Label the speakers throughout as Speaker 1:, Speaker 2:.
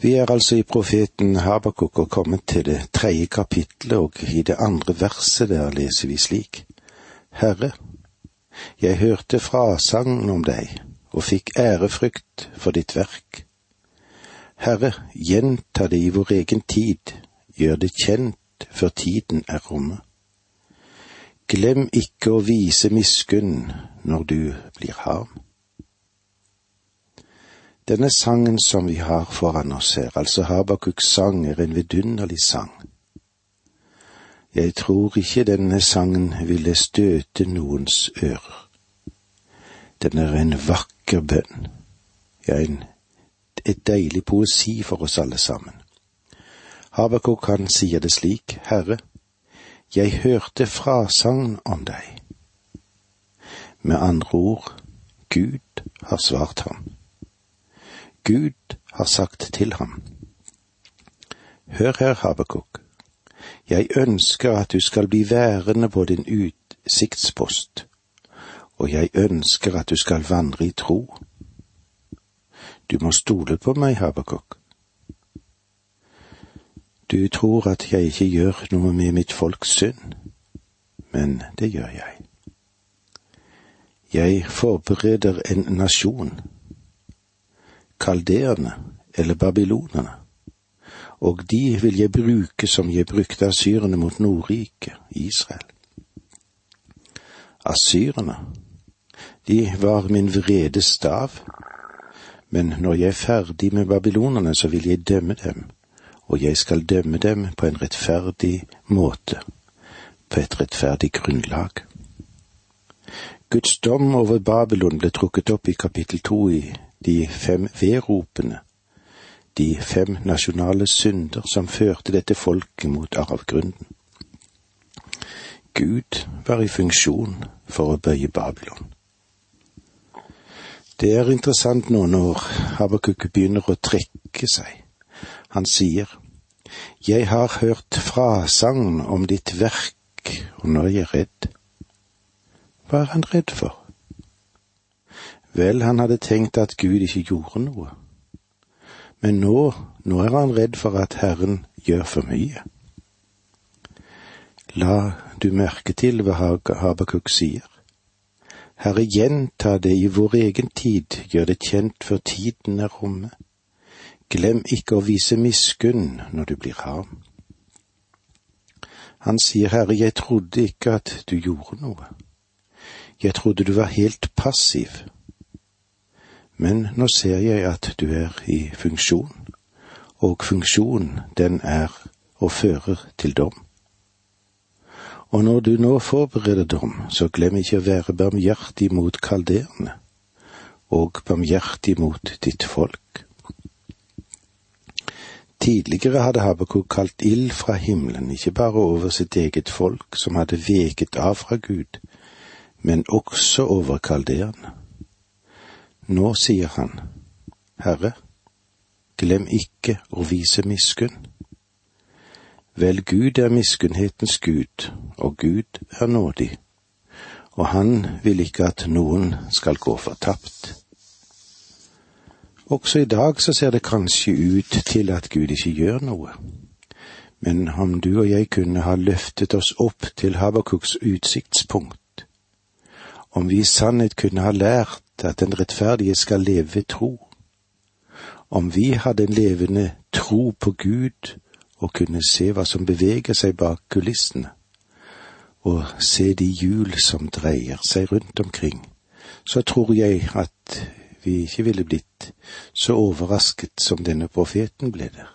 Speaker 1: Vi er altså i profeten Habakuk og kommet til det tredje kapittelet, og i det andre verset der leser vi slik. Herre, jeg hørte frasagn om deg og fikk ærefrykt for ditt verk. Herre, gjenta det i vår egen tid, gjør det kjent før tiden er omme. Glem ikke å vise miskunn når du blir harm. Denne sangen som vi har foran oss her, altså Habakuks sang, er en vidunderlig sang. Jeg tror ikke denne sangen ville støte noens ører. Den er en vakker bønn, ja, en, et deilig poesi for oss alle sammen. Habakuk han sier det slik, Herre, jeg hørte frasagn om deg. Med andre ord, Gud har svart ham. Gud har sagt til ham. Hør her, Habakuk, jeg ønsker at du skal bli værende på din utsiktspost, og jeg ønsker at du skal vandre i tro. Du må stole på meg, Habakuk. Du tror at jeg ikke gjør noe med mitt folks synd, men det gjør jeg. Jeg forbereder en nasjon kaldeerne eller babylonerne, og de vil jeg bruke som jeg brukte asyrene mot Nordriket, Israel. Asyrene, de var min vrede stav, men når jeg er ferdig med babylonerne, så vil jeg dømme dem, og jeg skal dømme dem på en rettferdig måte, på et rettferdig grunnlag. Guds dom over Babylon ble trukket opp i kapittel to i de fem vedropene, de fem nasjonale synder som førte dette folket mot arvgrunnen. Gud var i funksjon for å bøye Babylon. Det er interessant nå når Habakuk begynner å trekke seg. Han sier, Jeg har hørt frasagn om ditt verk, og nå er jeg redd. Hva er han redd for? Vel, han hadde tenkt at Gud ikke gjorde noe. Men nå, nå er han redd for at Herren gjør for mye. La du merke til hva Habakuk sier. Herre, gjenta det i vår egen tid, gjør det kjent før tiden er omme. Glem ikke å vise miskunn når du blir harm. Han sier, Herre, jeg trodde ikke at du gjorde noe. Jeg trodde du var helt passiv men nå ser jeg at du er i funksjon, og funksjon, den er og fører til dom. Og når du nå forbereder dom, så glem ikke å være barmhjertig mot kalderene, og barmhjertig mot ditt folk. Tidligere hadde Habakuk kalt ild fra himmelen, ikke bare over sitt eget folk som hadde veket av fra Gud, men også over kalderene. Nå sier han, Herre, glem ikke å vise miskunn. Vel, Gud er miskunnhetens Gud, og Gud er nådig, og han vil ikke at noen skal gå fortapt. Også i dag så ser det kanskje ut til at Gud ikke gjør noe, men om du og jeg kunne ha løftet oss opp til Habakuks utsiktspunkt, om vi i sannhet kunne ha lært at den rettferdige skal leve ved tro. Om vi hadde en levende tro på Gud og kunne se hva som beveger seg bak kulissene, og se de hjul som dreier seg rundt omkring, så tror jeg at vi ikke ville blitt så overrasket som denne profeten ble der.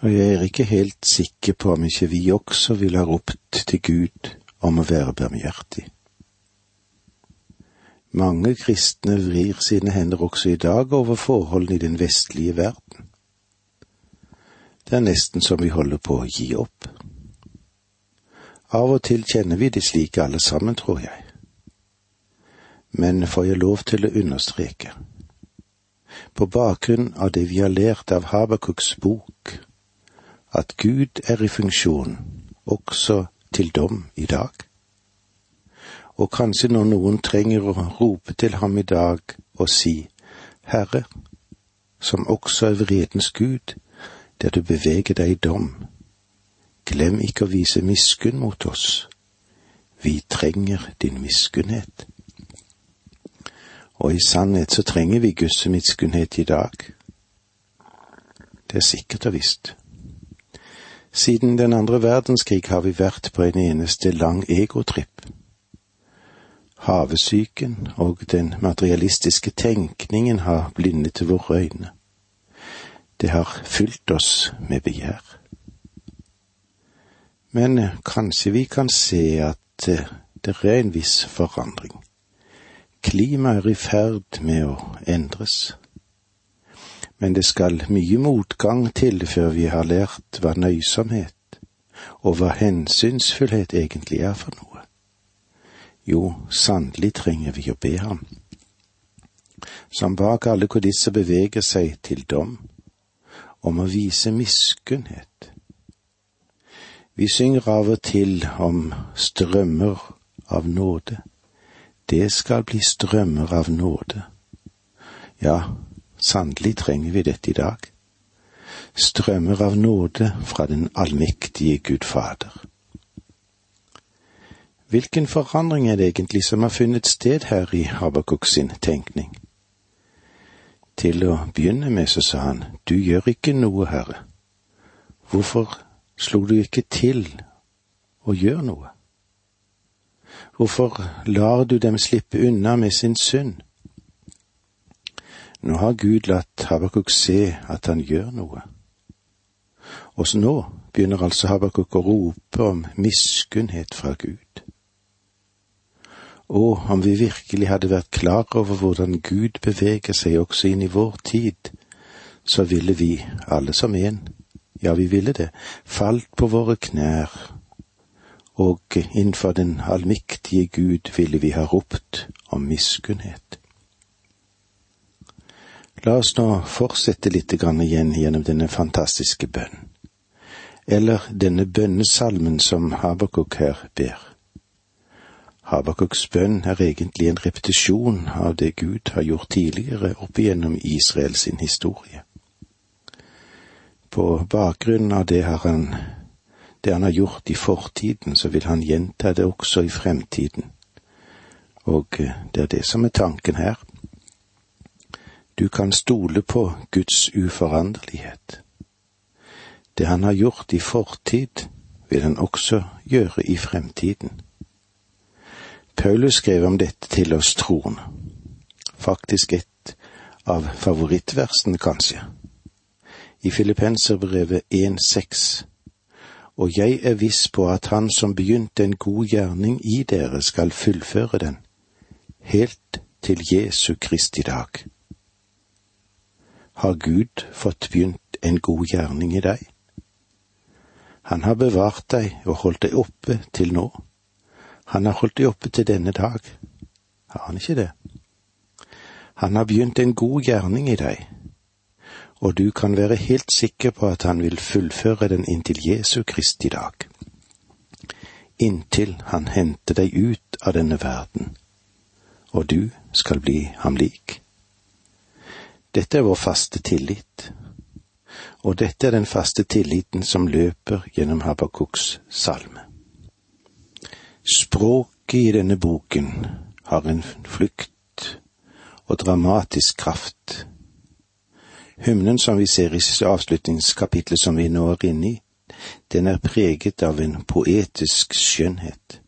Speaker 1: Og jeg er ikke helt sikker på om ikke vi også ville ha ropt til Gud om å være barmhjertig. Mange kristne vrir sine hender også i dag over forholdene i den vestlige verden. Det er nesten som vi holder på å gi opp. Av og til kjenner vi det slik alle sammen, tror jeg. Men får jeg lov til å understreke, på bakgrunn av det vi har lært av Habakuks bok, at Gud er i funksjon også til dom i dag og kanskje når noen trenger å rope til ham i dag og si, Herre, som også er vredens gud, der du beveger deg i dom. Glem ikke å vise miskunn mot oss. Vi trenger din miskunnhet. Og i sannhet så trenger vi Guds miskunnhet i dag. Det er sikkert og visst. Siden den andre verdenskrig har vi vært på en eneste lang egotripp. Havesyken og den materialistiske tenkningen har blindet våre øyne. Det har fylt oss med begjær. Men eh, kanskje vi kan se at eh, det er en viss forandring. Klimaet er i ferd med å endres. Men det skal mye motgang til før vi har lært hva nøysomhet og hva hensynsfullhet egentlig er for noe. Jo, sannelig trenger vi å be ham. Som bak alle kodisser beveger seg til dom, om å vise miskunnhet. Vi synger av og til om strømmer av nåde. Det skal bli strømmer av nåde. Ja, sannelig trenger vi dette i dag. Strømmer av nåde fra den allmektige Gud Fader. Hvilken forandring er det egentlig som har funnet sted her i Habakuk sin tenkning? Til å begynne med så sa han, du gjør ikke noe, Herre. Hvorfor slo du ikke til og gjør noe? Hvorfor lar du dem slippe unna med sin synd? Nå har Gud latt Habakuk se at han gjør noe. Også nå begynner altså Habakuk å rope om miskunnhet fra Gud. Og om vi virkelig hadde vært klar over hvordan Gud beveger seg også inn i vår tid, så ville vi, alle som en, ja, vi ville det, falt på våre knær, og innenfor den allmektige Gud ville vi ha ropt om miskunnhet. La oss nå fortsette litt igjen gjennom denne fantastiske bønnen, eller denne bønnesalmen som Habakuk her ber. Habakuks bønn er egentlig en repetisjon av det Gud har gjort tidligere opp igjennom Israel sin historie. På bakgrunn av det, han, det han har gjort i fortiden, så vil han gjenta det også i fremtiden. Og eh, det er det som er tanken her. Du kan stole på Guds uforanderlighet. Det han har gjort i fortid, vil han også gjøre i fremtiden. Paulus skrev om dette til oss troende. Faktisk et av favorittversene, kanskje. I Filippenserbrevet 1,6. Og jeg er viss på at Han som begynte en god gjerning i dere, skal fullføre den, helt til Jesu Kristi dag. Har Gud fått begynt en god gjerning i deg? Han har bevart deg og holdt deg oppe til nå. Han har holdt deg oppe til denne dag. Har han ikke det? Han har begynt en god gjerning i deg, og du kan være helt sikker på at han vil fullføre den inntil Jesu Kristi dag. Inntil han henter deg ut av denne verden, og du skal bli ham lik. Dette er vår faste tillit, og dette er den faste tilliten som løper gjennom Habakuks salme. Språket i denne boken har en flukt og dramatisk kraft. Hymnen som vi ser i avslutningskapitlet som vi nå er inne i, den er preget av en poetisk skjønnhet.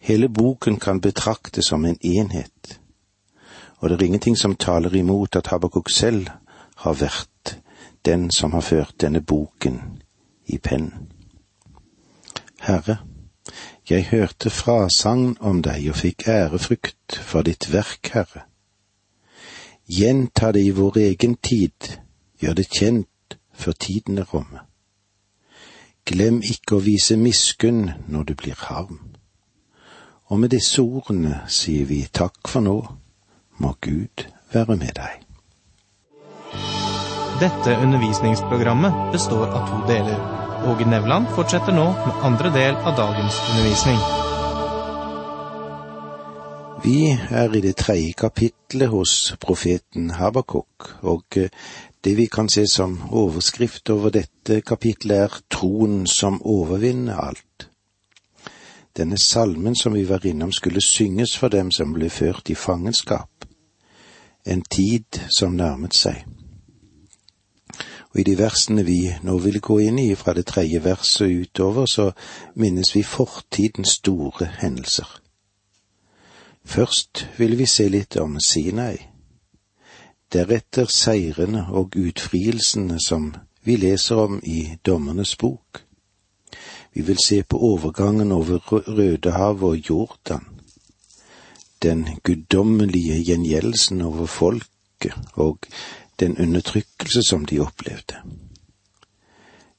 Speaker 1: Hele boken kan betraktes som en enhet, og det er ingenting som taler imot at Habakuk selv har vært den som har ført denne boken i pennen. Herre, jeg hørte frasagn om deg og fikk ærefrykt for ditt verk, Herre. Gjenta det i vår egen tid, gjør det kjent før tiden er omme. Glem ikke å vise miskunn når du blir harm. Og med disse ordene sier vi takk for nå, må Gud være med deg.
Speaker 2: Dette undervisningsprogrammet består av to deler. Åge Nevland fortsetter nå med andre del av dagens undervisning.
Speaker 1: Vi er i det tredje kapitlet hos profeten Habakuk, og eh, det vi kan se som overskrift over dette kapitlet er Troen som overvinner alt. Denne salmen som vi var innom skulle synges for dem som ble ført i fangenskap, en tid som nærmet seg. Og i de versene vi nå vil gå inn i, fra det tredje verset utover, så minnes vi fortidens store hendelser. Først vil vi se litt om Sinai, deretter seirene og utfrielsene som vi leser om i Dommernes bok. Vi vil se på overgangen over Rødehavet og Jordan, den guddommelige gjengjeldelsen over folket og den undertrykkelse som de opplevde.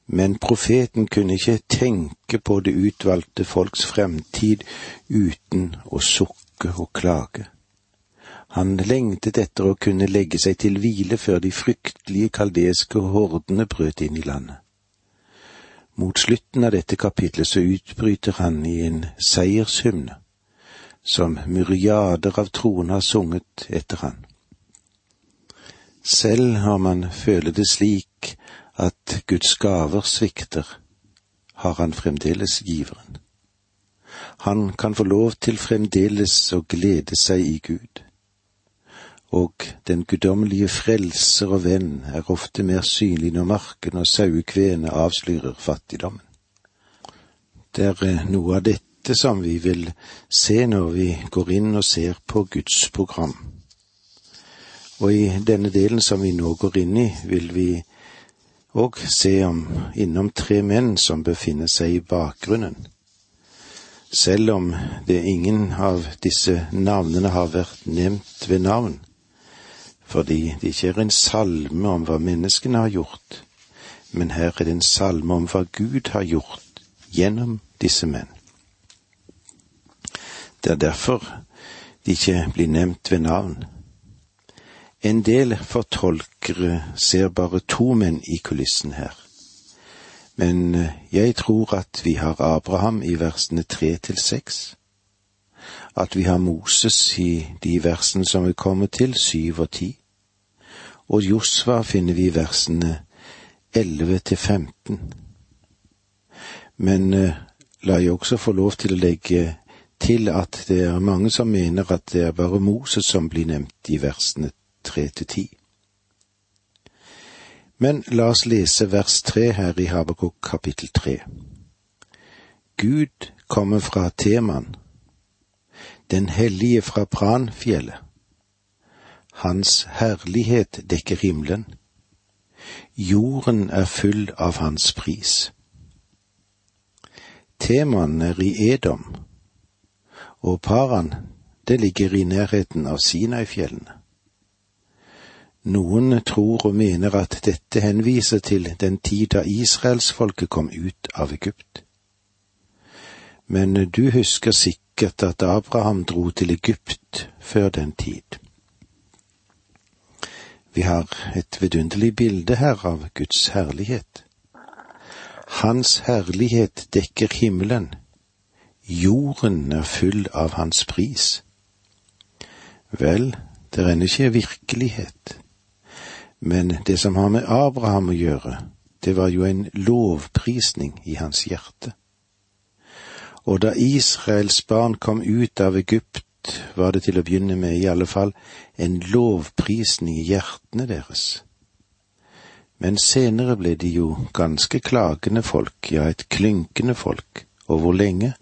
Speaker 1: Men profeten kunne ikke tenke på det utvalgte folks fremtid uten å sukke og klage. Han lengtet etter å kunne legge seg til hvile før de fryktelige kaldeske hordene brøt inn i landet. Mot slutten av dette kapitlet så utbryter han i en seiershymne, som myriader av troende har sunget etter han. Selv om man føler det slik at Guds gaver svikter, har han fremdeles giveren. Han kan få lov til fremdeles å glede seg i Gud. Og den guddommelige frelser og venn er ofte mer synlig når marken og sauekvene avslører fattigdommen. Det er eh, noe av dette som vi vil se når vi går inn og ser på Guds program. Og i denne delen som vi nå går inn i, vil vi òg se om innom tre menn som befinner seg i bakgrunnen. Selv om det ingen av disse navnene har vært nevnt ved navn, fordi det ikke er en salme om hva menneskene har gjort, men her er det en salme om hva Gud har gjort gjennom disse menn. Det er derfor de ikke blir nevnt ved navn en del fortolkere ser bare to menn i kulissen her. Men eh, jeg tror at vi har Abraham i versene tre til seks, at vi har Moses i de versene som vi kommer til, syv og ti, og Josva finner vi i versene elleve til femten. Men eh, la jeg også få lov til å legge til at det er mange som mener at det er bare Moses som blir nevnt i versene tre til ti. Men la oss lese vers tre her i Habakuk kapittel tre. Gud kommer fra Teman, den hellige fra Pranfjellet. Hans herlighet dekker himmelen. Jorden er full av hans pris. Teman er i Edom, og Paran, det ligger i nærheten av Sinai-fjellene. Noen tror og mener at dette henviser til den tid da israelsfolket kom ut av Egypt. Men du husker sikkert at Abraham dro til Egypt før den tid. Vi har et vidunderlig bilde her av Guds herlighet. Hans herlighet dekker himmelen, jorden er full av hans pris. Vel, det er ikke virkelighet men det som har med Abraham å gjøre, det var jo en lovprisning i hans hjerte. Og da Israels barn kom ut av Egypt, var det til å begynne med i alle fall en lovprisning i hjertene deres. Men senere ble de jo ganske klagende folk, ja, et klynkende folk, og hvor lenge?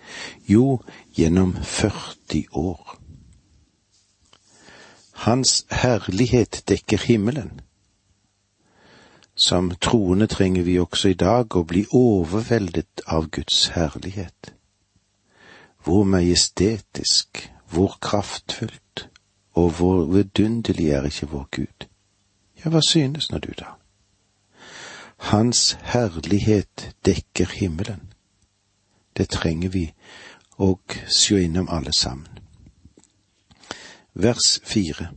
Speaker 1: Jo, gjennom 40 år. Hans herlighet dekker himmelen. Som troende trenger vi også i dag å bli overveldet av Guds herlighet. Hvor majestetisk, hvor kraftfullt og hvor vidunderlig er ikke vår Gud. Ja, hva synes nå du, da? Hans herlighet dekker himmelen. Det trenger vi å sjå innom alle sammen. Vers fire.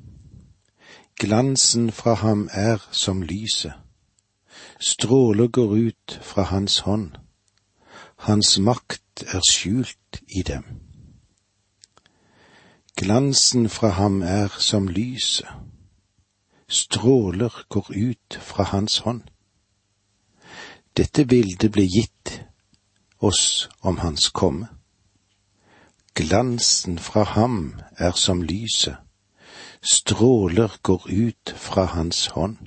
Speaker 1: Glansen fra ham er som lyset Stråler går ut fra hans hånd. Hans makt er skjult i dem. Glansen fra ham er som lyset, stråler går ut fra hans hånd. Dette bildet ble gitt oss om hans komme. Glansen fra ham er som lyset, stråler går ut fra hans hånd.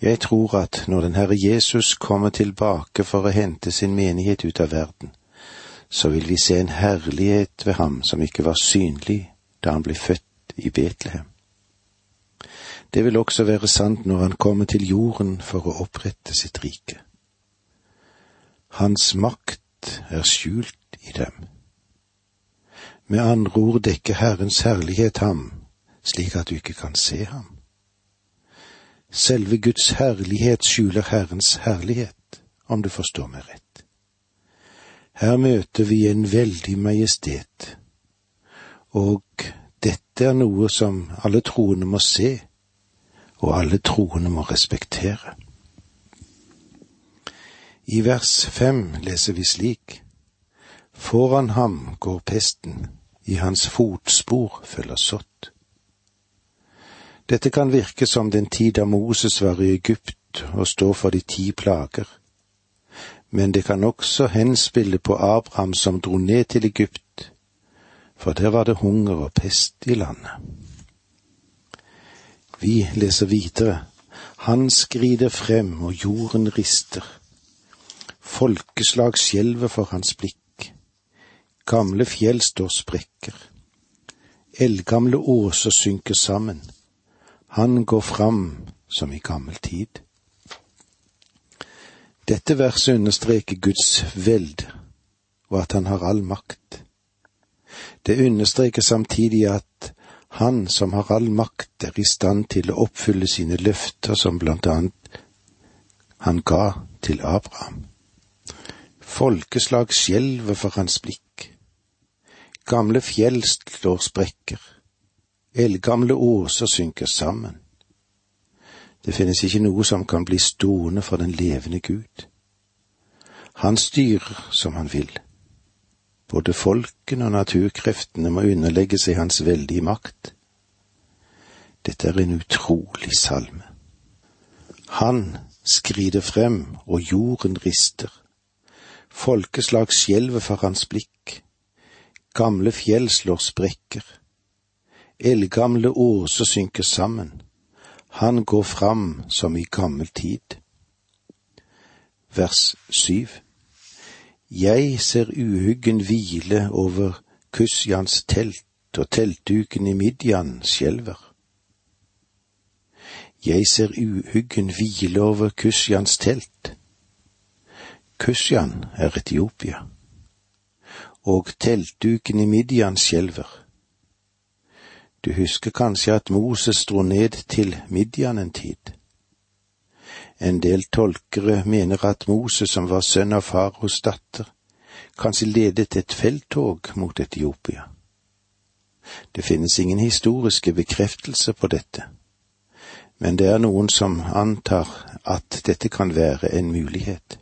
Speaker 1: Jeg tror at når den Herre Jesus kommer tilbake for å hente sin menighet ut av verden, så vil vi se en herlighet ved ham som ikke var synlig da han ble født i Betlehem. Det vil også være sant når han kommer til jorden for å opprette sitt rike. Hans makt er skjult i dem. Med andre ord dekker Herrens herlighet ham, slik at du ikke kan se ham. Selve Guds herlighet skjuler Herrens herlighet, om du forstår meg rett. Her møter vi en veldig majestet, og dette er noe som alle troende må se, og alle troende må respektere. I vers fem leser vi slik:" Foran ham går pesten, i hans fotspor følger sått. Dette kan virke som den tid da Moses var i Egypt og står for de ti plager men det kan også henspille på Abraham som dro ned til Egypt, for der var det hunger og pest i landet. Vi leser videre. Han skrider frem, og jorden rister. Folkeslag skjelver for hans blikk. Gamle fjell står sprekker. Eldgamle åser synker sammen. Han går fram som i gammel tid. Dette verset understreker Guds veld og at han har all makt. Det understreker samtidig at han som har all makt, er i stand til å oppfylle sine løfter som blant annet han ga til Abraham. Folkeslag skjelver for hans blikk. Gamle fjell slår sprekker. Eldgamle åser synker sammen. Det finnes ikke noe som kan bli stående for den levende Gud. Han styrer som han vil. Både folkene og naturkreftene må underlegge seg hans veldige makt. Dette er en utrolig salme. Han skrider frem, og jorden rister. Folkeslag skjelver for hans blikk. Gamle fjell slår sprekker. Eldgamle åser synker sammen han går fram som i gammel tid. Vers syv. Jeg ser uhyggen hvile over Kusjans telt, og teltduken i Midjan skjelver. Jeg ser uhyggen hvile over Kusjans telt. Kusjan er Etiopia, og teltduken i Midjan skjelver. Du husker kanskje at Moses dro ned til Midian en tid. En del tolkere mener at Moses, som var sønn av faraos datter, kanskje ledet et felttog mot Etiopia. Det finnes ingen historiske bekreftelser på dette, men det er noen som antar at dette kan være en mulighet.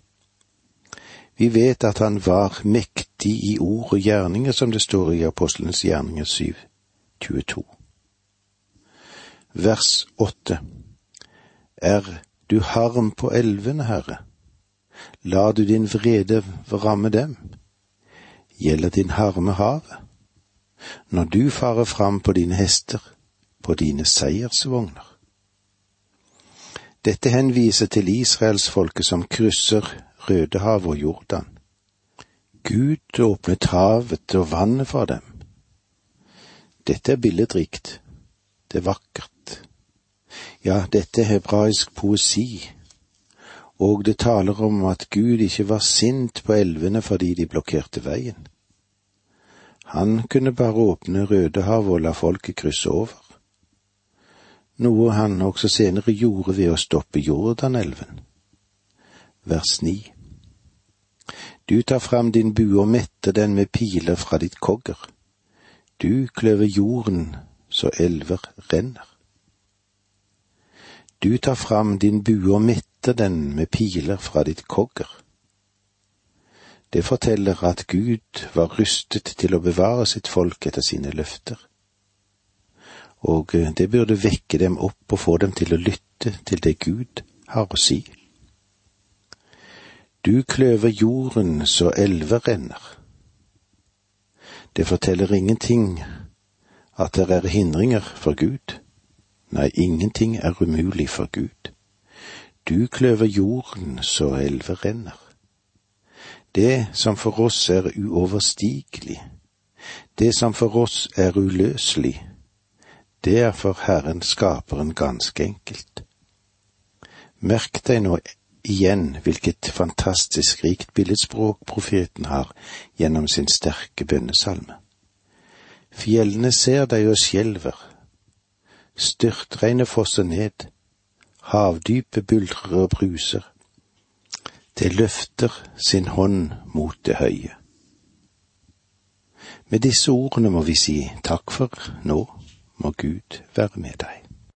Speaker 1: Vi vet at han var mektig i ord og gjerninger, som det står i Apostelens gjerninger syv. 22. Vers 8 Er du harm på elvene, Herre? La du din vrede ramme dem? Gjelder din harme havet? Når du farer fram på dine hester, på dine seiersvogner? Dette henviser til israelsfolket som krysser Rødehavet og Jordan. Gud åpnet havet og vannet for dem. Dette er billedrikt, det er vakkert. Ja, dette er hebraisk poesi, og det taler om at Gud ikke var sint på elvene fordi de blokkerte veien. Han kunne bare åpne Rødehavet og la folket krysse over, noe han også senere gjorde ved å stoppe Jordanelven. Vers ni. Du tar fram din bue og metter den med piler fra ditt kogger. Du kløver jorden så elver renner. Du tar fram din bue og metter den med piler fra ditt kogger. Det forteller at Gud var rustet til å bevare sitt folk etter sine løfter. Og det burde vekke dem opp og få dem til å lytte til det Gud har å si. Du kløver jorden så elver renner. Det forteller ingenting at det er hindringer for Gud. Nei, ingenting er umulig for Gud. Du kløver jorden så elver renner. Det som for oss er uoverstigelig, det som for oss er uløselig, det er for Herren Skaperen ganske enkelt. Merk deg nå igjen hvilket fantastisk rikt billedspråk profeten har gjennom sin sterke bønnesalme. Fjellene ser deg og skjelver, styrtregnet fosser ned, havdypet buldrer og bruser. Det løfter sin hånd mot det høye. Med disse ordene må vi si takk for nå, må Gud være med deg.